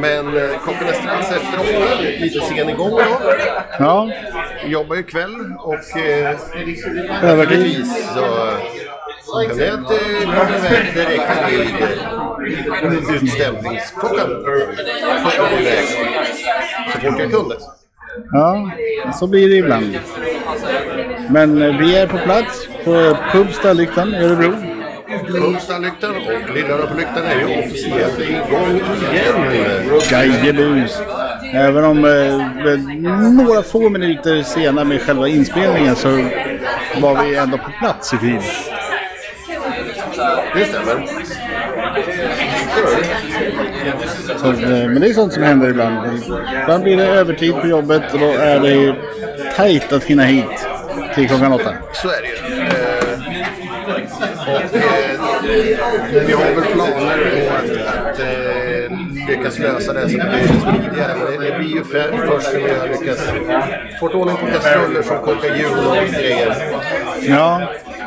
Men eh, kommer nästan efter åtta, lite sen igång då. Ja, Jobbar ju kväll och eh, övertid. Så kan det att det kommer iväg direkt vid utställningsklockan. Iväg så fort jag kunde. Ja, så blir det ibland. Men eh, vi är på plats på Pub Stallyktan i Örebro. Pumstalllyktan och Lillarna på lyktan är ju officiellt igång igen. Gajebus. Även om eh, några få minuter senare med själva inspelningen så var vi ändå på plats i tid. Det stämmer. Så, eh, men det är sånt som händer ibland. Ibland blir det övertid på jobbet och då är det tajt att hinna hit till klockan åtta. Så är det ju. Eh, Och eh, vi har väl planer på att, att eh, lyckas lösa det så att det blir smidigare. Men det, blir ju för, först när vi har lyckats få ordning på kastruller som kokar hjul och grejer. Ja,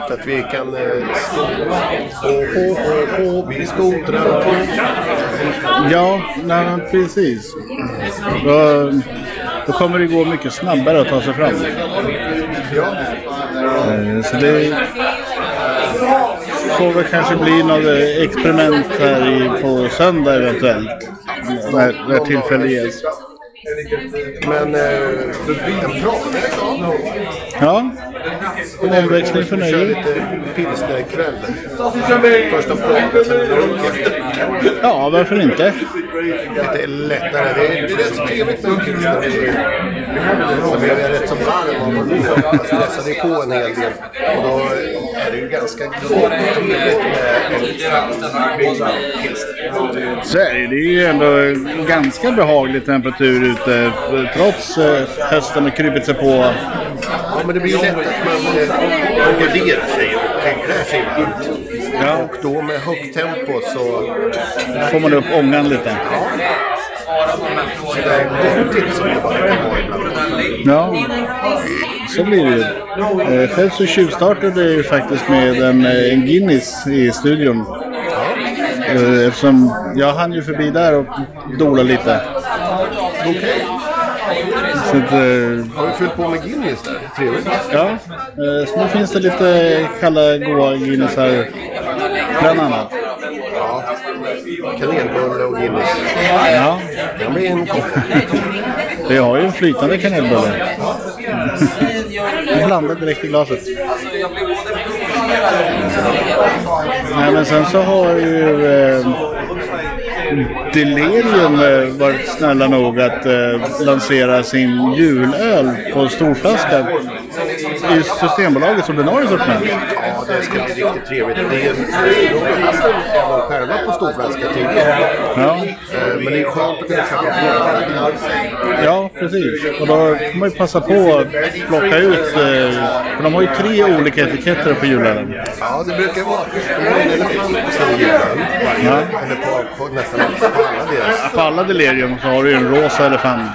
Så att vi kan eh, stå och, och vi skotrar på. ja nej, precis. Då, då kommer det gå mycket snabbare att ta sig fram. Ja, Eh, Så det får väl kanske bli något eh, experiment här i, på söndag eventuellt. När, när tillfälle ges. men eh, en bra Ja, omväxling för Kör lite pilsnerkväll. Första pratet, sen. Ja, varför inte? lite lättare. Det är, det är rätt så trevligt med en pilsner. Så blev jag rätt så varm av att stressade på en hel del. Och då är det ju ganska pilsner. Så är det. Det är ju ändå ganska behaglig temperatur ute trots eh, hösten har krypit sig på. Ja, men det blir ju lätt att man eh, man garderar sig och klär sig varmt. Ja. Och då med högt tempo så får man upp ångan lite. så det är gottigt som det bara kan vara ibland. Ja, så blir det ju. Eh, Själv så tjuvstartade jag ju faktiskt med en, eh, en Guinness i studion. Eh, Eftersom jag hann ju förbi där och dola lite. Okej. Att, eh, Har du fyllt på med Guinness där? Trevligt. ja, så nu finns det lite kalla goa Guinnessar bland annat. Ja. Kanelbulle och Guinness. Ja, Det kan bli en kopp. vi har ju en flytande kanelbulle. Blandad direkt i glaset. Nej, men sen så har ju eh, Delirium eh, varit snälla nog att eh, lansera sin julöl på storflaska i Systembolagets ordinarie sortiment. Ja, det ska bli riktigt trevligt. Det är, även själva på storflaska tidigare. Ja, Eh, Men det är skönt att kunna köpa på ja, precis. Och då får man ju passa på att plocka ut, eh, för de har ju tre olika etiketter på julölen. Ja, det brukar vara. En. Ja. Eller på, på nästan alla deras. På alla delirium så har du ju en rosa elefant.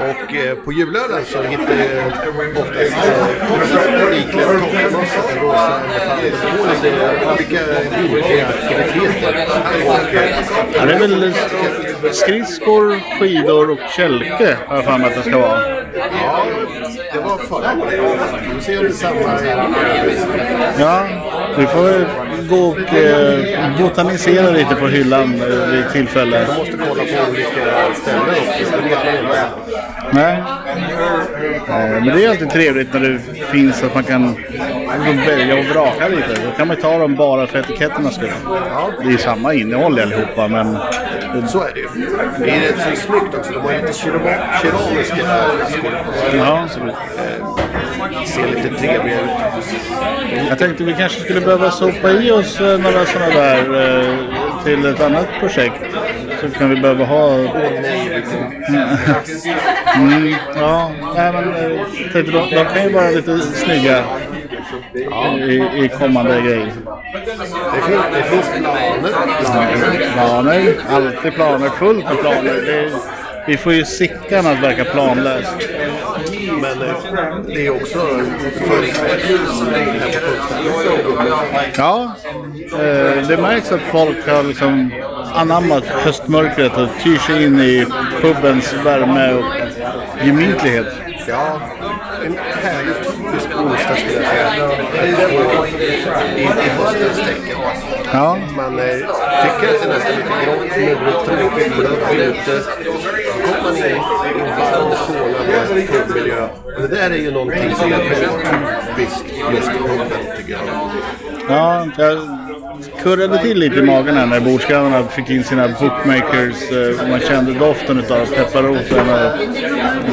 Och eh, på julölen så hittar oftast eh, iklädd toppmössa och rosa elefant. Lite olika aktiviteter. Eh, Ja, det är väl skridskor, skidor och kälke har jag för mig att det ska vara. Ja, det var förra året. Vi ser det samma Ja, vi får gå och eh, botanisera lite på hyllan eh, vid tillfälle. Man måste kolla på olika ställen också. Det vet man inte. Nej. Eh, Men det är alltid trevligt när det finns att man kan välja och vraka lite. Då kan man ju ta dem bara för etiketternas skull. Det är ju samma innehåll i allihopa men Så är det ju. Det är rätt så snyggt också. De har lite keramiska flaskor. ja. Ser lite trevliga ut. Jag tänkte vi kanske skulle behöva sopa i oss eh, några sådana där eh, till ett annat projekt. Så kan vi behöva ha... Mm, ja, nej men eh, tänkte de, de kan ju vara lite snygga i, i kommande grejer. Det finns, det finns planer. Planer, alltid planer, fullt med planer. Vi får ju Sickan att verka planlöst. Men eh, det är också för här på Kungsholmen. Ja, eh, det märks att folk har liksom anammat höstmörkret och tyr sig in i pubens värme och gemytlighet. Ja, en härlig typisk onsdag skulle jag säga. I, i höstens tecken. Ja, Man eh, tycker att det är nästan lite grått, mullrigt, tråkigt, blött ute. Kommer man in i en varm, strålande pubmiljö. Och det där är ju någonting som är typiskt just puben, tycker jag. ja jag kurrade till lite i magen här när bordsgrannarna fick in sina bookmakers. eh, Man kände doften av pepparroten och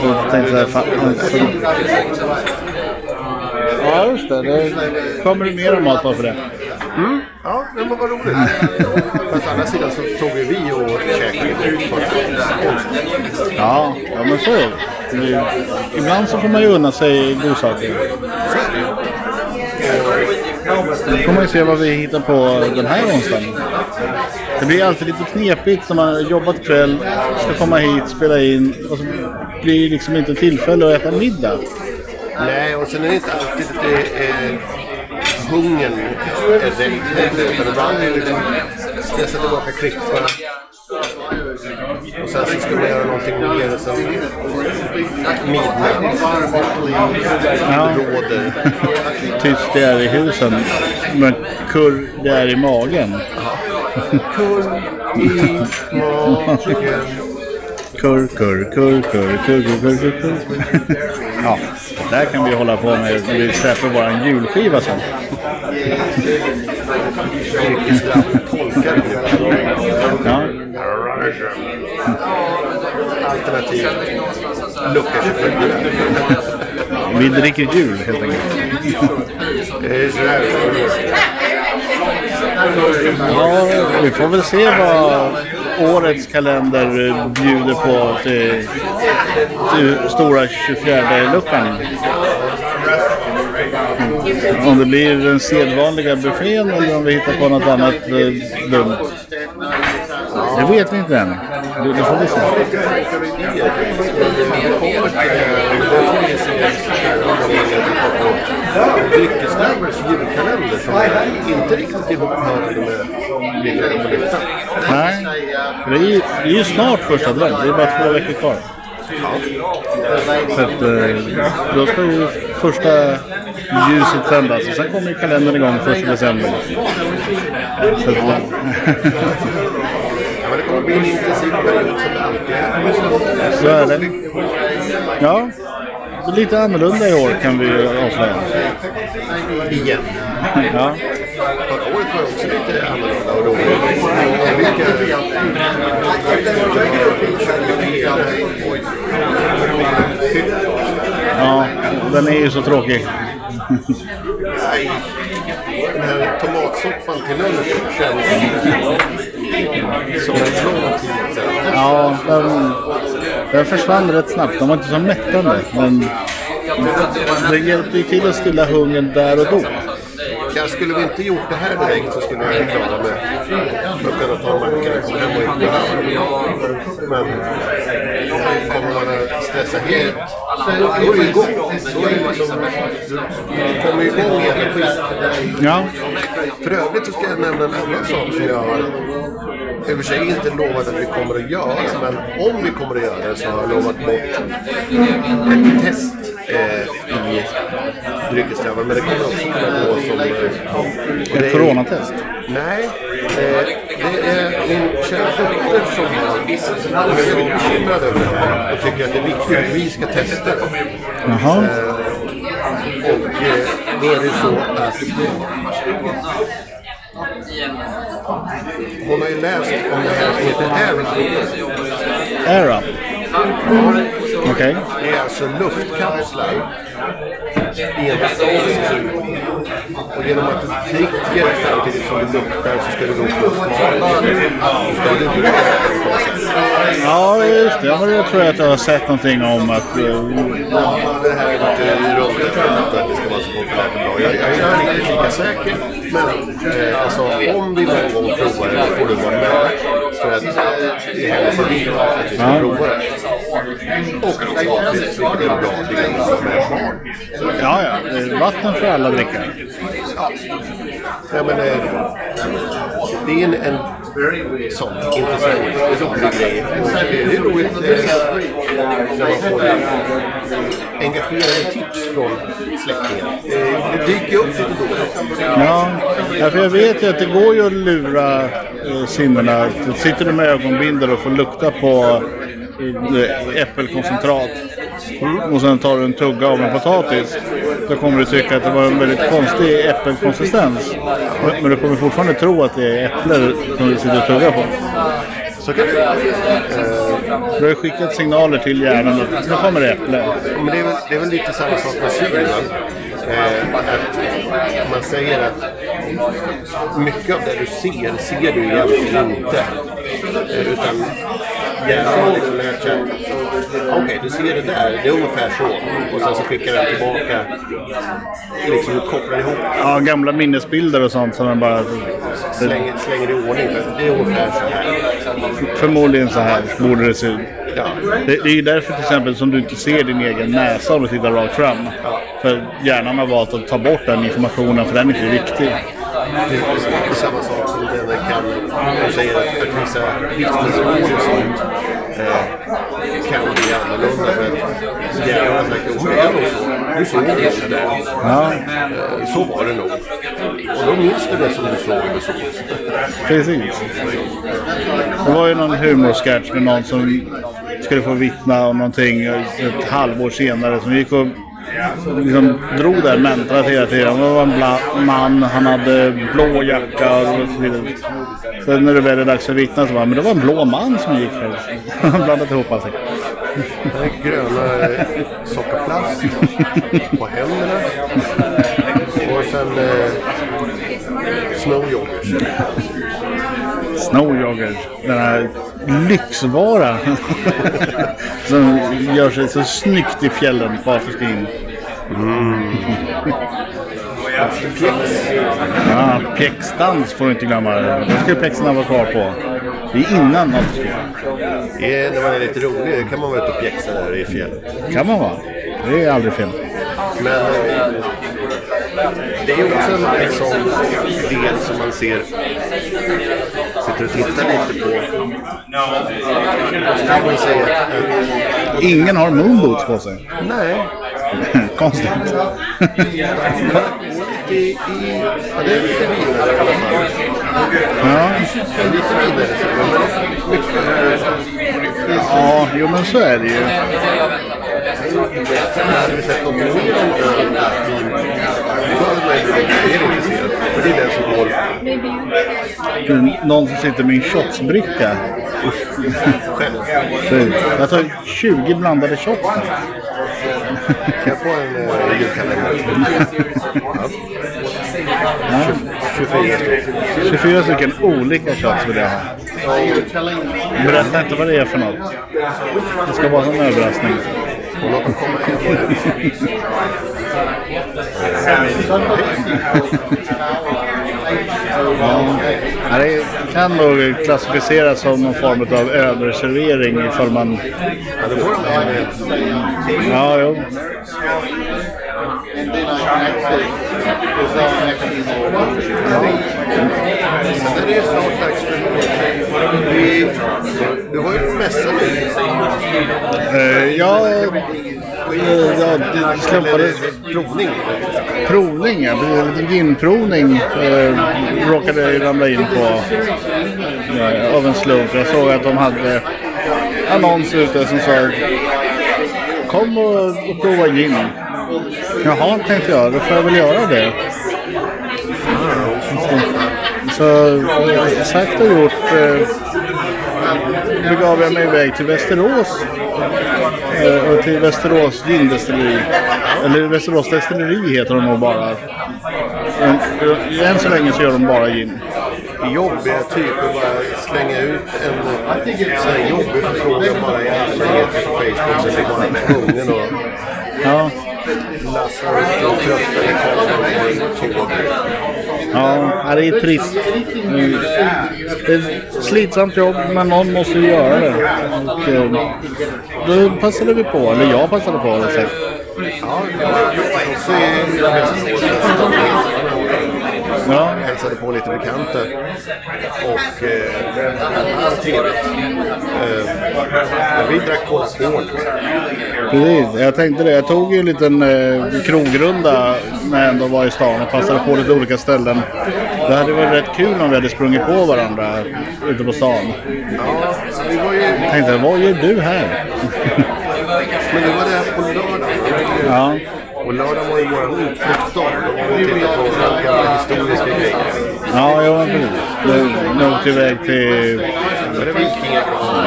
och tänkte här, fan, alltså. Ja, just det. Det kommer det mer mat bara för det. Ja, men vad roligt. Fast å andra sidan så tog ju vi och Ja, ja men så är det. Ibland så får man ju unna sig godsaker. Nu får man ju se vad vi hittar på den här onsdagen. Det blir alltid lite knepigt när man har jobbat kväll, ska komma hit, spela in och så blir det liksom inte tillfälle att äta middag. Nej, och sen är det inte alltid att det är eh, hungern är rätt. Utan ibland är det liksom stressa tillbaka klippa man göra någonting mer och sen midnatt. Ja. Råder. Tyst det är i husen, men kurr det är i magen. Kurr i magen. Kurr, kurr, kurr, kurr, kurr, kurr, kurr, kurr. Ja, det där kan vi hålla på med när vi släpper våran julskiva sen. Ja, Alternativ. Lucka 24. vi dricker jul helt enkelt. Det är. Ja, vi får väl se vad årets kalender bjuder på till, till stora 24-luckan. Om det blir den sedvanliga buffén eller om vi hittar på något annat eh, dumt. Det vet vi inte än. Det, det får vi se. Dryckesnärmars julkalender som inte riktigt ihopparade med på. Nej, det är, ju, det är ju snart första advent. Det är bara två veckor kvar. Så att, eh, då ska ju första ljuset tändas och sen kommer kalendern igång första december. Så att, eh, det kommer bli en intensiv period som det alltid är. så är det. Ja, lite annorlunda i år kan vi avslöja. Igen. Ja. Förra året var också lite annorlunda och roligt. Ja, den är ju så tråkig. Nej. Den här tomatsoppan till lunch känns som en sedan. Ja, den, den försvann rätt snabbt. De var inte så mättande. Men det hjälpte ju till att stilla hungern där och då. Jag skulle vi inte gjort det här direkt så skulle jag klara mig. Jag kunna ta mackorna, komma hem och inte dem. Men kommer man att stressa helt, då är det igång. Då är det liksom, du kommer igång i energin. Ja, För övrigt så ska jag nämna en annan sak som jag har i och för sig inte lovat att vi kommer att göra, men om vi kommer att göra det så har jag lovat bort ett test eh, i dryckessträvan. Men det kommer också kunna gå som... Eh, ett coronatest. Nej, eh, det är min kära dotter som är väldigt bekymrad över det här och tycker att det är viktigt att vi ska testa. Jaha. Och eh, då är det så att hon har ju läst om det här som heter Air Air up. Okej. Det är alltså luftkapslar i en flaska. Och genom att du dricker samtidigt som du luktar så ska du då få smak. Ska du inte det på något sätt? Ja, just det. Ja, men det tror jag att jag har sett någonting om att... eh, Ja, det här är lite runt att det ska vara så populärt och bra. Jag, jag är inte lika säker. Men eh, alltså, om vi någon gång provar det får du vara med. Så att det hälsar vi att vi ska prova det. Och vilket är bra del med barn. Ja, ja. eh, Vatten för alla drickare. Ja, men, eh, det är en, en sånt intressant, rolig grej. Och Det är roligt eh, får engagerade tips från släktingar. Eh, Det dyker upp lite då. Ja, ja, för jag vet ju att det går ju att lura eh, sinnena. Sitter du med ögonbindel och får lukta på äppelkoncentrat och sen tar du en tugga av en potatis. Då kommer du tycka att det var en väldigt konstig äppelkonsistens. Men- du kommer fortfarande tro att det är äpplen som du sitter och tuggar på. Så kan det Du har ju skickat signaler till hjärnan att nu kommer det äpple. Men det är, väl, det är väl lite samma sak med syn. va? Eh, man säger att mycket av det du ser, ser du egentligen inte. Eh, utan hjärnan liksom lärt sig att okej, du ser det där, det är ungefär så. Och sen så skickar den tillbaka, liksom kopplar ihop, Ja, gamla minnesbilder och sånt som man bara... slänger, slänger i ordning. Det är ungefär så här. Förmodligen så här borde det se ut. Ja. Det, det är ju därför till exempel som du inte ser din egen näsa om du tittar rakt fram. För hjärnan har valt att ta bort den informationen för den är inte viktig. Det är samma sak som den kan, de säger att, att vissa vittnesmål och sånt eh, kan bli annorlunda för att men det är nog så. Du såg det där. Ja, Eh, Så var det nog. Och då minns du det som du såg eller så. precis. Det var ju någon humorsketch med någon som skulle få vittna om någonting ett halvår senare som gick och liksom drog det här mantrat hela tiden. Det var en man, han hade blå jacka och så vidare. Sen när det väl är dags för att vittna så var men det var en blå man som gick här. Han blandat ihop allting. Det är gröna eh, sockerplast på händerna. Och sen eh, snowjoggers. Snowjogger. Den här lyxvara. som gör sig så snyggt i fjällen på Afrika in. Ja, pjäxdans får du inte glömma. Det ska ju pjäxorna vara kvar på. Det är innan afterski. Eh, När man är lite rolig kan man vara ute och pjäxa där i fjället. kan man vara. Det är aldrig fel. Men eh, det är ju också en, sån del som man ser sitter och tittar lite på. Så kan man säga att Ingen har moonboots på sig. nej, Konstigt. i, i, ja, det är lite vidare i alla fall. Ja, lite vidare mycket jo men så är det ju. hade vi sett. För det är det som går Någon som sitter med en shotsbricka. Jag tar 20 blandade shots. Kan jag få en julkalender? Ja. 24 stycken. 24 stycken olika shots vill jag ha. Berätta inte vad det är för något. Det ska vara en överraskning. Och låt dem komma hem. Ja, det kan nog klassificeras som någon form av överservering ifall man... Ja, då får de en Ja, jo. Är det ju snart dags för... Vi, du har ju en mässa nu. Ja, ja, det slumpades Provning. provning. ja. En liten ginprovning eh, råkade jag ramla in på eh, av en slump. Jag såg att de hade annons ute som sa Kom och, och prova gin. Jaha, tänkte jag. Då får jag väl göra det. Så eh, sagt och gjort eh, begav jag mig iväg till Västerås. Eh, till Västerås gindestilleri. Eller Västerås destilleri heter de nog bara. Men, eh, än så länge så gör de bara gin. Jobbiga typer bara slänga ut en sån här jobbig förfrågan bara i allmänhet på Facebook. Så är bara med ungen och Ja, lassar ut och trötta i ja det är trist. Det är ett slitsamt jobb men någon måste ju göra det. Och, eh, då passade vi på, eller jag passade på det sagt. Ja. Hälsade på lite bekanta. Och eh, trevligt. Eh, vi drack Cola Hård. Precis, jag tänkte det. Jag tog ju en liten eh, krogrunda när jag ändå var i stan och passade på lite olika ställen. Det hade varit rätt kul om vi hade sprungit på varandra ute på stan. Ja, vi var ju, Jag tänkte, vad gör du här? men det var det här på lördag. Ja, Och lördag var ju vår utflyktsdag. Var vi och tittade på gamla historiska grejer. ja, ja precis. Nu, åkte iväg till är det Vikingagravar,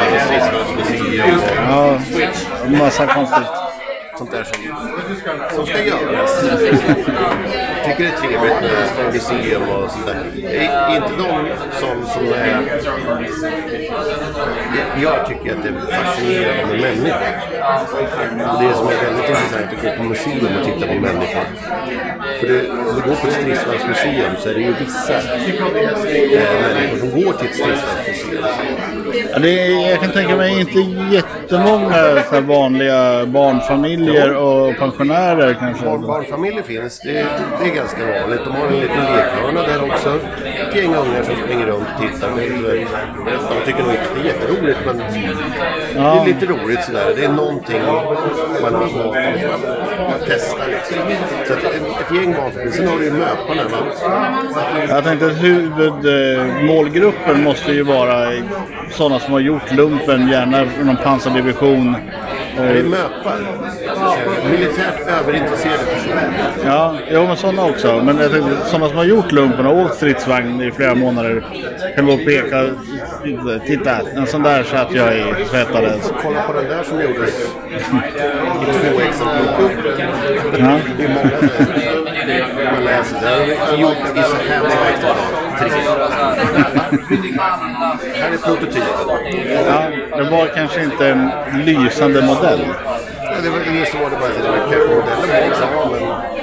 ja, massa konstigt. sånt där som, som ska göras. Tycker det är trevligt med museum och sånt där. Är inte de som, som är... Jag tycker att det är fascinerande med människor. Det som är väldigt intressant att gå på museum och titta på människor. För det, om du går på ett stridsvagnsmuseum så är det ju vissa eh, människor som går till ett stridsvagnsmuseum. Ja, det är, jag kan tänka mig inte jättemånga så vanliga barnfamiljer och pensionärer kanske. Barn, barnfamiljer finns, det, det är ganska vanligt. De har en liten lekhörna där också. Ett gäng ungar som springer runt och tittar. De tycker nog inte det är jätteroligt men det är lite roligt sådär. Det är någonting man har man testar liksom. Så att ett, gäng barnfamiljer. Sen har du ju möparna. Va? Jag tänkte att huvudmålgruppen måste ju vara sådana som har gjort lumpen, gärna någon pansardivision. Det är möpar. Eh, Militärt överintresserade personer. Ja, jo men sådana också. Men jag tänkte, sådana som har gjort lumpen och åkt stridsvagn i flera månader kan gå och peka. Titta, en sån där satt jag i, svettades. Kolla på den där som gjordes i två exemplar. Ja. Det är många man läser. Det är gjort i så här många exemplar. Tre. Här är prototypen. Ja, det var kanske inte en lysande modell. Ja, det var ingen så var det bara. Det var kanske modellen var bra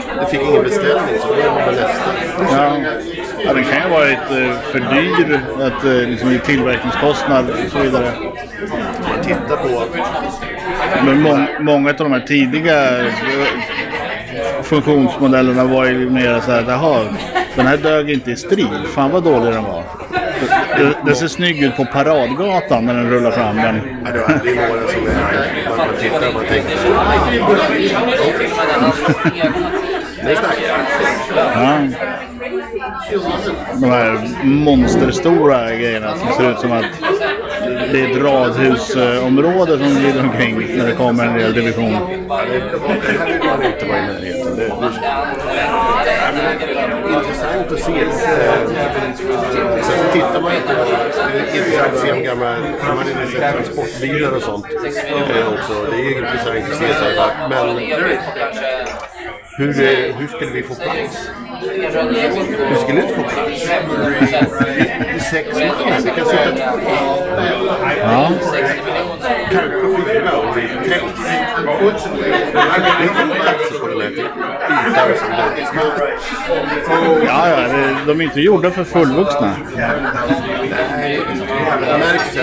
men det fick ingen beställning så det var nästa. Ja, ja den kan ju ha varit eh, för dyr att, eh, liksom, i tillverkningskostnad och så vidare. Man tittar på Men må många av de här tidiga eh, funktionsmodellerna var ju mer så här, jaha, den här dög inte i strid. Fan vad dålig den var. Det, det ser snygg ut på paradgatan när den rullar fram. Men, Ja, det var- det är några som är... Man, man tittar och man tänker... Nu snackar ja. De här monsterstora grejerna som ser ut som att det är ett radhusområde som glider omkring när det kommer en del division. Ja, det, det inte vara i närheten. Det, det, är intressant att se. Eh, sen tittar man ju på... Det är intressant att se om gamla... Transportbilar och sånt eh, också. Det är intressant att se. Så här, men hur, hur skulle vi få plats? Vi skulle inte få plats. Det är sex man. Vi kan sitta två. Ja. Kanske fyra som Ja, ja, de är inte gjorda för fullvuxna. Det märks ju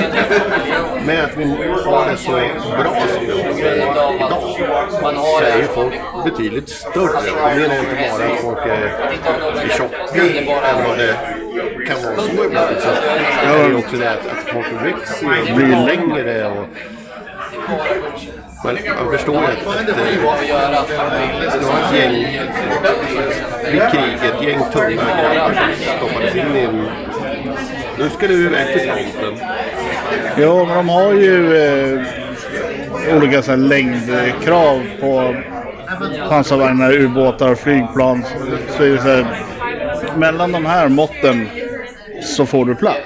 med att vi har det så bra som vi har det idag så är ju folk betydligt större. Och det menar inte bara att folk är, är tjocka även om det kan vara så ibland. Så det är ju också det att, att folk växer och blir längre. Och, man, man förstår ju att, att det var ett gäng vid kriget, ett gäng tunga grabbar som stoppades in i en... Nu ska du iväg till fronten. Jo, men de har ju eh, olika så här, längdkrav på pansarvagnar, ubåtar och flygplan. Så är det så här, mellan de här måtten så får du plats.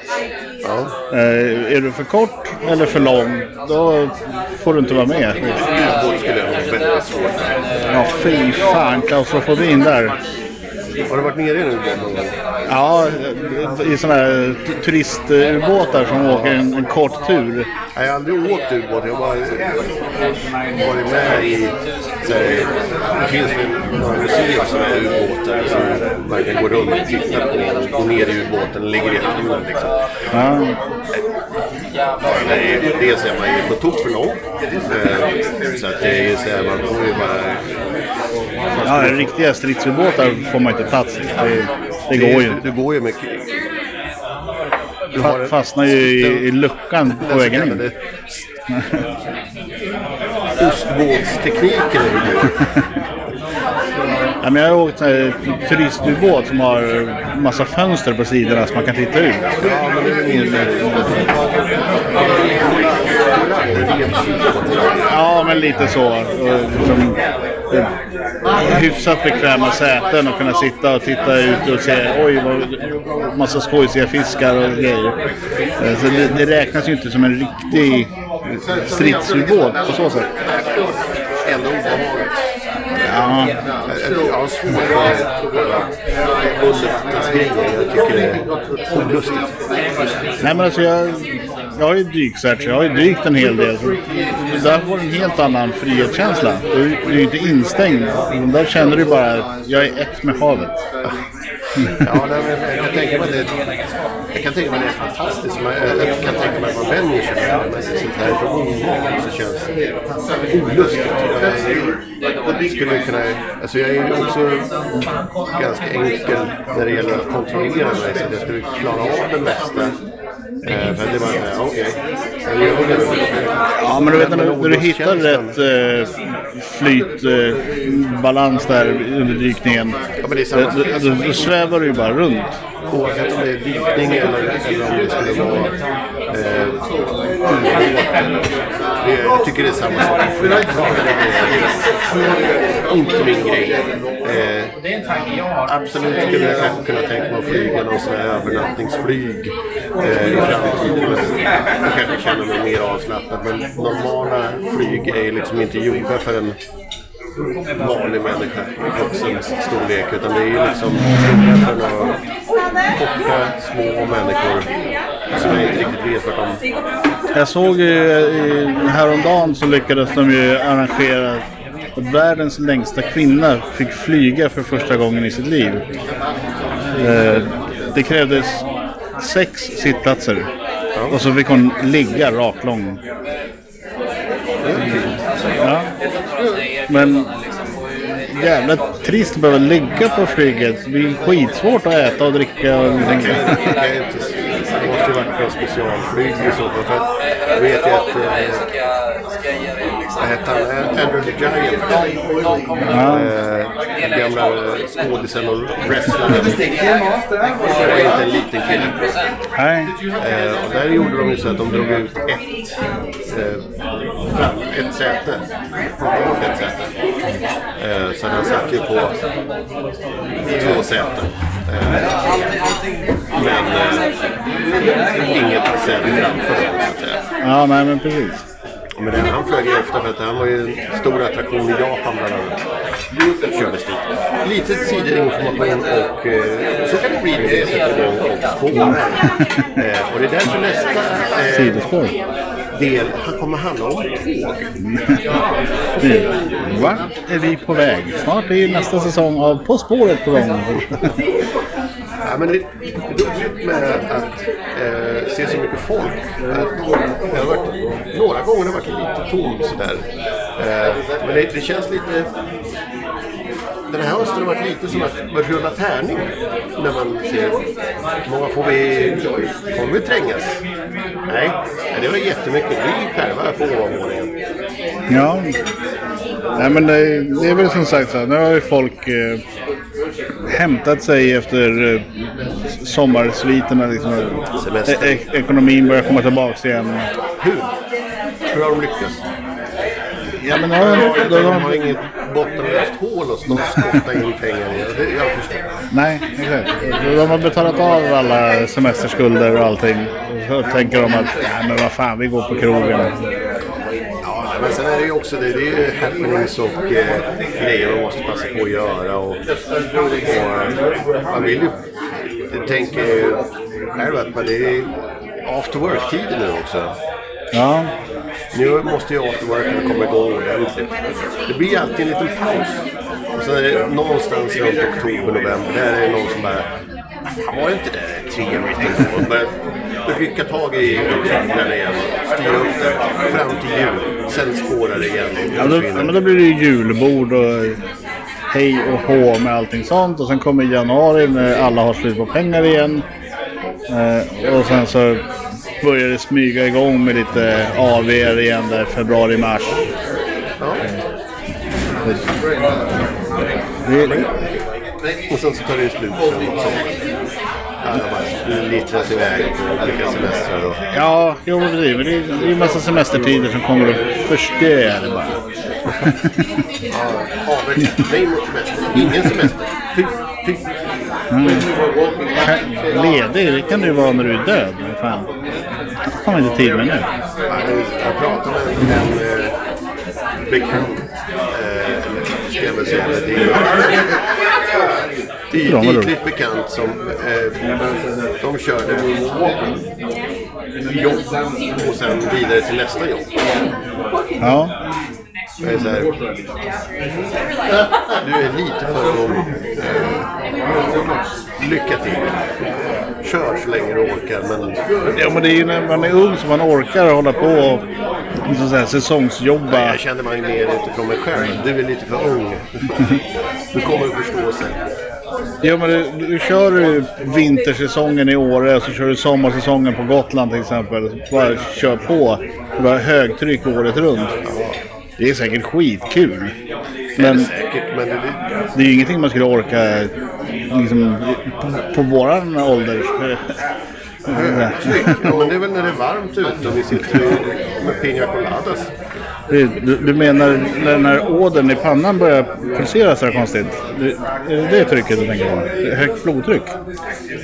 Ja. Eh, är du för kort eller för lång, då får du inte vara med. Ubåt skulle jag ha väldigt svårt. Ja, fy fan klaustrofobin där. Har du varit nere i en ubåt någon gång? Ja, i sådana här turistubåtar som åker en, en kort tur. Nej, Jag har aldrig åkt ubåt. Jag har bara varit med i... Här, det finns några museer som är ubåtar. Som man kan gå runt och titta på. Gå ner i ubåten ligger i hamnen liksom. Ja, Nej, dels är man ju på tok för lång. Eh, Så att det är så här, man får ju bara... ja riktiga stridsubåtar får man inte plats i. Det Det går ju Du, inte. du går ju mycket. Du Fa- fastnar ju i, i luckan på vägen in. kallade ostbågstekniken. är det. Ja, men jag har åkt en turistubåt som har massa fönster på sidorna så man kan titta ut. Ja, men det är Ja, men lite så. Och Liksom, hyfsat bekväma säten och kunna sitta och titta ut och se oj, vad, massa skojsiga fiskar och grejer. Eh, Så det, det räknas ju inte som en riktig stridsubåt på så sätt. Ändå obehagligt. Ja, Jag har svårt för undervattensgrejen. Jag tycker det är olustigt. nej men alltså jag, jag har ju dykcert, så jag har ju dykt en hel del. Där var det en helt annan frihetskänsla. Du, du är ju inte instängd. Där känner du bara att jag är ett med havet. Ja, nej, men jag kan tänka mig det. Jag kan tänka mig det är fantastiskt. Man, jag kan tänka mig att man vänjer sig vid det. Men sånt här är så så känns det olustigt. Jag skulle kunna... Alltså jag är ju också ganska enkel när det gäller att kontrollera mig. Så jag skulle klara av det mesta ja, det. Ja, men du vet när du, när du hittar rätt eh, flyt, eh, balans där under dykningen. Ja, men det är samma Då, då, då svävar du ju bara runt. Oavsett om det är dykning eller, eller om det skulle vara eh. Det- Jag tycker det är samma sak. Det är inte min grej. Eh, absolut skulle jag kanske kunna tänka mig att flyga någon sån här övernattningsflyg eh, i framtiden. Jag kanske känner mig mer avslappnad. Men normala flyg är ju liksom inte gjorda för en vanlig människa i vuxen storlek. Utan det är ju liksom gjorda för några korta, små människor som jag inte riktigt vet vart de... Jag såg ju eh, häromdagen så lyckades de ju arrangera att världens längsta kvinna fick flyga för första gången i sitt liv. Eh, Det krävdes sex sittplatser. Och så fick hon ligga raklång. Ja. Men jävla trist att behöva ligga på flyget. Det blir skitsvårt att äta och dricka. Och På specialflyg i så fall. För jag vet ju att... Eh, vad hette han? Andrew the Giant. Eh, gamla skådisen och wrestlaren. Det var inte en liten kille. Nej. Eh, och där gjorde de ju så att de drog ut ett, eh, ett säte. Ett säte. Eh, så han satt ju på två säten. Eh, men eh, inget säte framför så att säga. Ja, nej men precis. Men det, han flög ju ofta för att han var ju en stor attraktion i Japan bland annat. Kördes dit. Lite sidinformation och eh, så kan det bli när det sätter igång och spårar. Eh, och det är därför nästa eh, Sidospår. Del han kommer handla om tåg. Vart är vi på väg? Snart är nästa säsong av På spåret på gång. Ja, men det är roligt med att eh, se så mycket folk. Att det har varit, några gånger har det varit lite tomt sådär. Eh, men det, det känns lite... Den här hösten har varit lite som att man rullar tärning. När man ser hur många får vi, får vi trängas. Nej, det var jättemycket. Vi själva på ovanvåningen. Ja. Nej, men det, det är väl som sagt så här, nu har ju folk eh, hämtat sig efter eh, sommarsviterna. Liksom, e- e- ekonomin börjar komma tillbaka igen. Hur? Hur har de lyckats? Ja, men ja, då, De då, har inget bottenlöst hål att skotta in pengar i. Det, jag förstår. nej, exakt. De har betalat av alla semesterskulder och allting. Så tänker de att, nej men vad fan, vi går på krogen. Ja, men sen är det ju också det, det är ju happenings och eh, grejer man måste passa på att göra. Och, och man vill ju, jag tänker ju själv att det är after work-tider nu också. Ja, nu måste ju afterworken komma igång ordentligt. Det blir alltid en liten paus. Och sen är det någonstans runt oktober, november, där är det någon som bara Fan var det inte det trevligt ändå? Börjar rycka tag i tyglarna igen. Styra upp det fram till jul. Sen spårar det igen. ja, då, ja men då blir det ju julbord och hej och hå med allting sånt. Och sen kommer januari när alla har slut på pengar igen. Eh, och sen så börjar det smyga igång med lite AVR igen där februari-mars. Ja. Det, Och sen så tar det slut bara littras iväg på olika semestrar. Och... ja, jo men precis. Men det är det ju massa semestertider som kommer att förstöra det bara. Ja, avveckling. Nej mot semester. Ingen semester. Fy, fy. Ledig, det kan du vara när du är död. Fan. Har man inte tid med nu. Ja, Jag pratade med en, en eh, bekant. Eh, ska jag väl säga. Det är roligt. ytligt bekant som eh, de körde jobb och sen vidare till nästa jobb. Ja, Jag är så här, du är lite för ung. Eh, lycka till. Kör så länge du orkar. Men ja men det är ju när man är ung som man orkar hålla på och så säga, säsongsjobba. jag kände mig mer utifrån mig själv. Du är lite för ung. Du kommer att förstå sen. Ja, men du, du kör du vintersäsongen i Åre och så kör du sommarsäsongen på Gotland till exempel. Bara kör på. Det bara högtryck året runt. Det är säkert skitkul. Men, Men säkert, men det, det, det är ju ingenting man skulle orka liksom, på, på våran ålder. högtryck. Ja, men det är väl när det är varmt ute och vi sitter med piña coladas. Du, du menar när den här ådern i pannan börjar pulsera så här konstigt? Det, är det det trycket du tänker på? Högt blodtryck?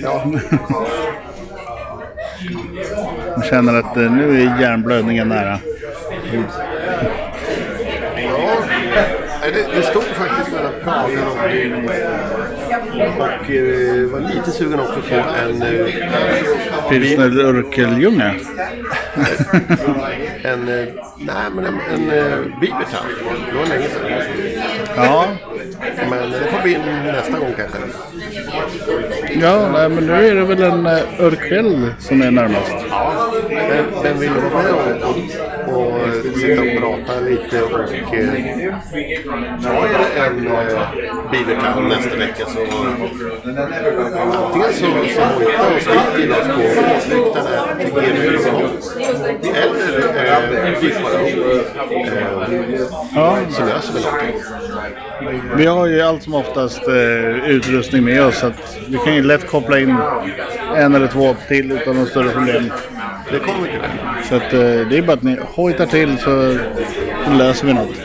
Ja, Man känner att eh, nu är hjärnblödningen nära. ja. Det, det stod faktiskt mellan Praga och och eh, var lite sugen också på en, eh, Pilsner Urkeljunga? en, eh, nej, men en, en uh, Bibertown. Det var länge sedan. Ja, Men det får bli nästa gång kanske. ja nej, men nu är det väl en uh, Urkel som är närmast. Ja, men, men vill du vara med och sitta och prata lite och eh, ta er en eh, Bibertown nästa vecka så antingen så, så hojta och skrik till oss på åsikterna till GMU eller eh, dyk bara upp eh, så löser vi någonting. Vi har ju allt som oftast eh, utrustning med oss så att vi kan ju lätt koppla in en eller två till utan några större problem. Det kommer det. Så att, eh, det är bara att ni hojtar till så löser vi något.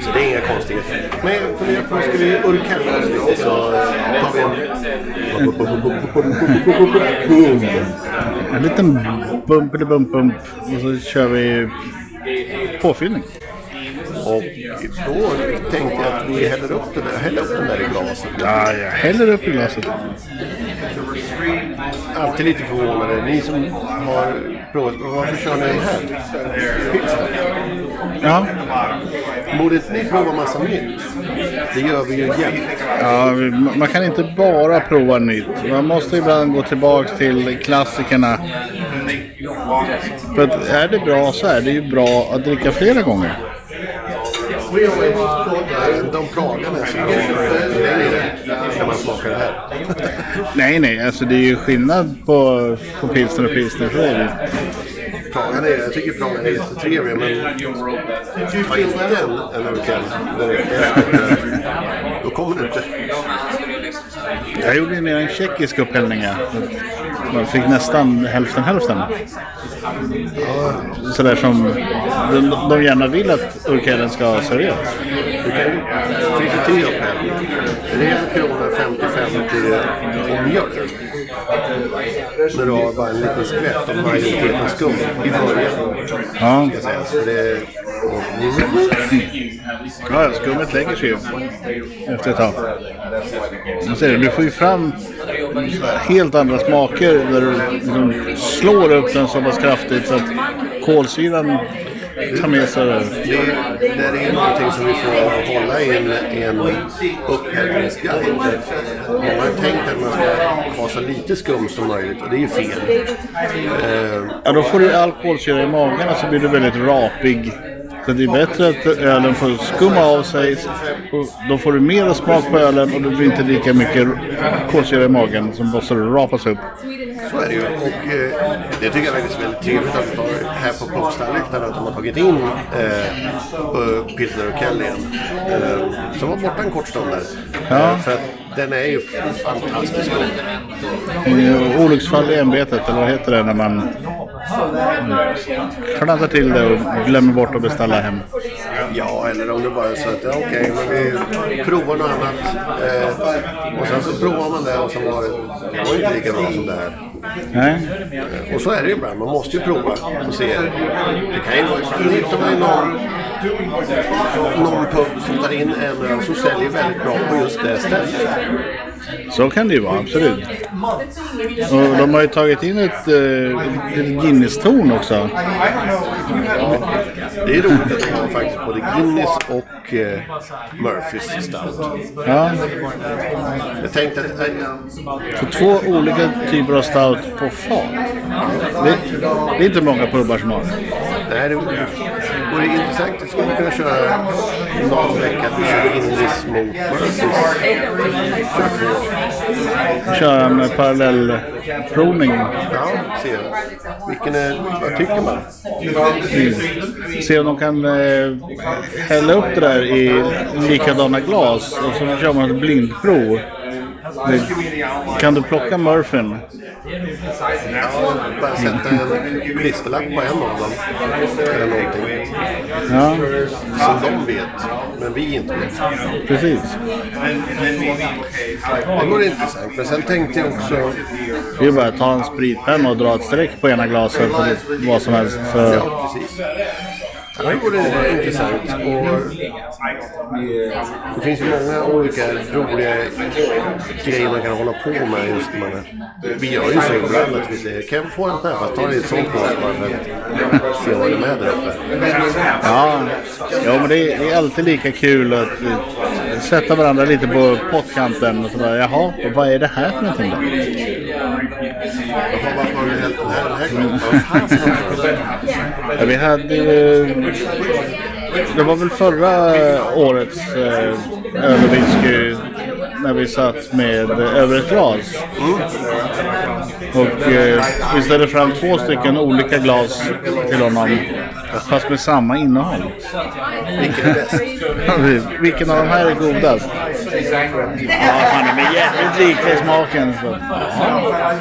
Så det är inga konstigheter. Men jag funderar på, ska vi urkalla oss lite så tar vi en... En liten bump eller bump bump och så kör vi påfyllning. Och då tänkte jag att vi häller upp den där, häller upp den där i glaset. Ja, jag häller upp i glaset. Alltid lite förvånade. Ni som har provat, varför kör ni den här? Pilsner. Ja, Borde inte ni prova massa nytt? Det gör vi ju jämt. ja, man kan inte bara prova nytt. Man måste ibland gå tillbaka till klassikerna. För är det bra så är det ju bra att dricka flera gånger. De pragarna som går längre när man smakar det här. Nej, nej, alltså det är ju skillnad på, på pilsner och pilsner. Så är det. ju. Pragarna är, jag tycker pragarna är jättetrevliga men ta inte en, en urkel. Då kommer du inte. Jag gjorde ner en tjeckisk upphällning. Man fick nästan hälften hälften. Sådär som de, de gärna vill att urkelen ska serveras. Du kan ju 33 upp här. Ren krona 50-50 och mjölk. När du har bara en liten skvätt och majoriteten skum i början. Ja, Ska sägas. Ja ja, skummet lägger sig ju efter ett tag. Jag ser det, du får ju fram helt andra smaker när du liksom slår upp den så pass kraftigt så att kolsyran tar med sig det. det, är någonting som vi får hålla i en, en upphällningsguide. Många har tänkt att man ska ha så lite skum som möjligt och det är ju fel. Ja, då får du all kolsyra i magen och så blir du väldigt rapig Så det är bättre att ölen får skumma av sig. Och då får du mer smak på ölen och det blir inte lika mycket kolsyra i magen som måste rapas upp. Så är det ju. Och eh, det tycker jag är väldigt, väldigt trevligt att vi tar här på Popstarläktaren att de har tagit in eh, Pilsner och Kelly igen. Eh, som var borta en kort stund där. Ja. Eh, för att den är ju fantastisk. Eh, Olycksfall i ämbetet, eller vad heter det när man klantar till det och glömmer bort att beställa hem? Ja, eller om det bara är så att ja, okej, men vi provar något annat. Eh, och sen så provar man det och så var det, det var inte lika bra som det här. Nej, Eh, Och så är det ju ibland. Man måste ju prova och se. Det kan ju vara... Hittar man ju någon, någon pub som tar in en öl som säljer väldigt bra på just det stället. Så kan det ju vara, absolut. Och de har ju tagit in ett, eh, ett Guinness-torn också. Det är roligt att de har faktiskt både Guinness och eh, Murphys stout. Ja, Jag tänkte att... så två olika typer av stout på fat. Det, det är inte många pubbar som har. Det här är- vore intressant. Jag skulle kunna köra någon vecka att vi kör Guinness mot. Köra en parallellprovning. Ja, se. Vilken är... Vad tycker man? Se om de kan eh, hälla upp det där i likadana glas och så kör man ett blindprov. Det, kan du plocka Murphyn? Bara sätta en klisterlapp på en av dem. Eller någonting. Ja, Som de vet, men vi inte vet. precis. Det vore intressant. Men sen tänkte jag också... Det är bara att ta en spritpenna och dra ett streck på ena glaset eller vad som helst. Så, Ja, precis. Det vore intressant. Och det finns ju många olika roliga grejer man kan hålla på med just när man är... Vi gör ju så ibland att vi säger kan jag få en penna? Ta ett sånt glas bara för att se vad det är med där uppe. ja, ja, men det är, alltid lika kul att sätta varandra lite på pottkanten och sådär. Jaha, och vad är det här för någonting då? Jaha. Ja, vi hade ju... Det var väl förra årets eh, öl när vi satt med över ett glas. Och eh, vi ställde fram två stycken olika glas till honom. Fast med samma innehåll. Vilken är bäst? Vilken av de här är godast? Ja, fan de är jävligt lika i smaken. Så. Ja.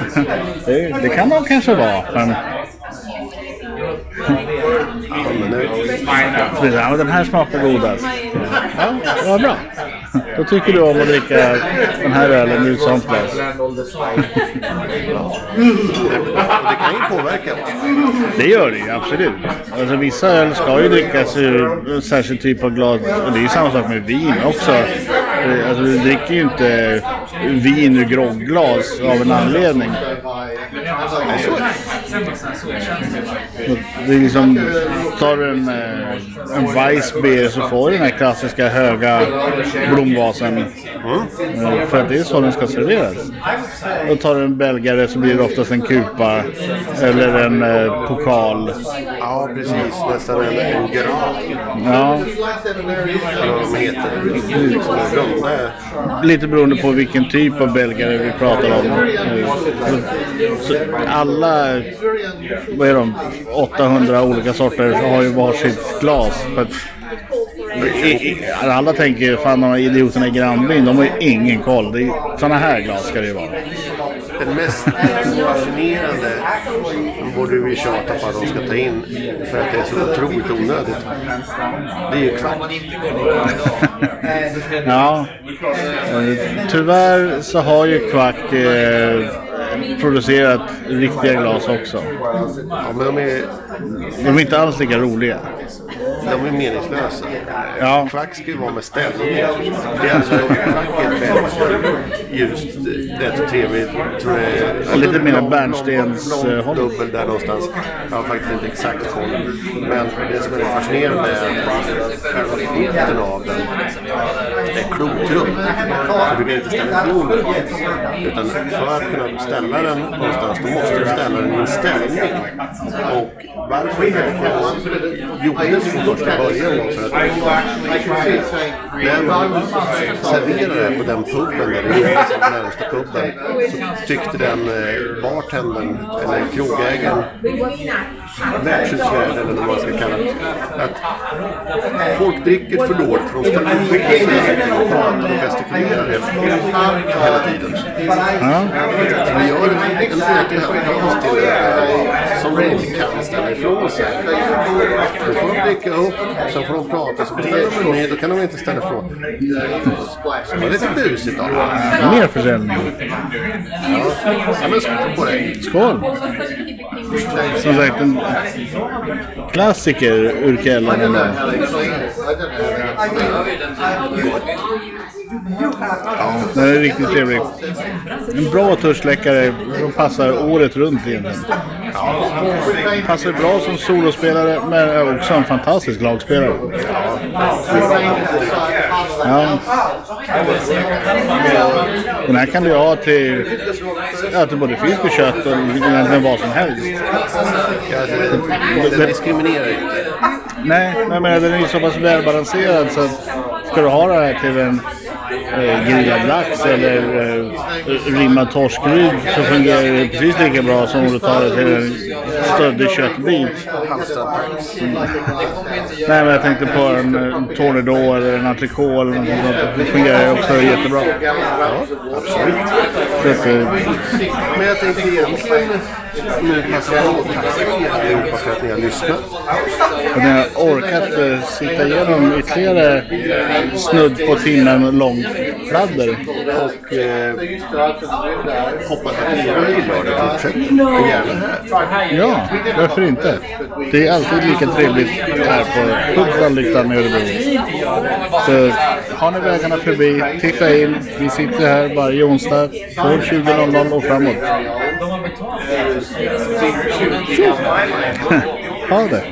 Det, det kan de kanske vara. Men... Ja, men nu, den här smakar godast. Ja, vad bra. Då tycker du om att dricka den här ölen ur ett sånt glas. det kan ju påverka. Det gör det ju, absolut. Alltså, vissa öl ska ju drickas ur en särskild typ av glas. Och det är ju samma sak med vin också. Eh, Alltså, du dricker ju inte vin ur grogglas av en anledning. Det. Det är liksom, tar du en, eh, en Weissbier så får du den här klassiska höga blomvasen. Eh, För att det är så den ska serveras. Och tar du en belgare så blir det oftast en kupa eller en eh, pokal. Ja, precis. Nästan en, en gran. Ja, vad heter. Runda lite beroende på vilken typ av belgare vi pratar om. Så alla, vad är de, 800 olika sorter har ju varsitt glas. I, alla tänker fan de här idioterna i grannbyn, de har ju ingen koll. Sådana här glas ska det ju vara. Den mest fascinerande borde vi tjata på att de ska ta in för att det är så otroligt onödigt. Det är ju kvack. Ja, tyvärr så har ju Kvack eh, producerat riktiga glas också. Ja, men de är, De är inte alls lika roliga. De är meningslösa. Ja. Kvack ska ju vara med ställning. Det är alltså kvack är väldigt ljust, rätt trevligt. Tror det är Lite mer lång- eh, håll. dubbel där någonstans. Jag har faktiskt inte exakt koll. Men det som är fascinerande är att själva foten av den är klotrund. Du vill inte ställa den. Utan för att kunna ställa den någonstans, då måste du ställa den i en ställning. Och varför det gjordes från första början för att när man serverade på den puben där det gjordes, den närmsta puben, så tyckte den eh, bartendern, eller krogägaren, värdshutsvärden eller vad man ska kalla det, att folk dricker för dåligt för de ställer upp sig och pratar och gestikulerar hela tiden. Ja. Så vi gör en till det som inte kan ställa ifrån sig. Då får de dricka upp, sen får de prata, så beställer de ner, då kan de inte ställa ifrån. Det var lite busigt av. Mer försäljning. Ja, men skål på dig. Skål! Som sagt, en klassiker ur Källan ändå. Ja, den är riktigt trevlig. En bra törstsläckare som passar året runt egentligen. Passar bra som solospelare men är också en fantastisk lagspelare. Ja. Den här kan du ha till, ja, till både fisk och kött och egentligen vad som helst. Det diskriminerar inte. Nej, men jag menar den är ju så pass välbalanserad så att ska du ha det här till en eh, grillad lax eller eh, rimmad torskrygg så fungerar det precis lika bra som om du tar det till en stöddig köttbit. Halmstad-tax. Nej, men jag tänkte på en, en tournedos eller en entrecote eller något sånt. Det fungerar ju också jättebra. Ja, absolut. Så att, Men jag tänkte egentligen nu passa på att tacka er allihopa för att ni har lyssnat. Och ni har orkat eh, sitta igenom ytterligare snudd på timmen lång fladder. Och eh, hoppas att ni gör det fortsätter. Och gärna här. Ja, varför inte? Det är alltid lika trevligt här på Hudiksvallyktan liksom, i Örebro. Så har ni vägarna förbi, titta in. Vi sitter här varje onsdag från 20.00 och framåt. Ha det!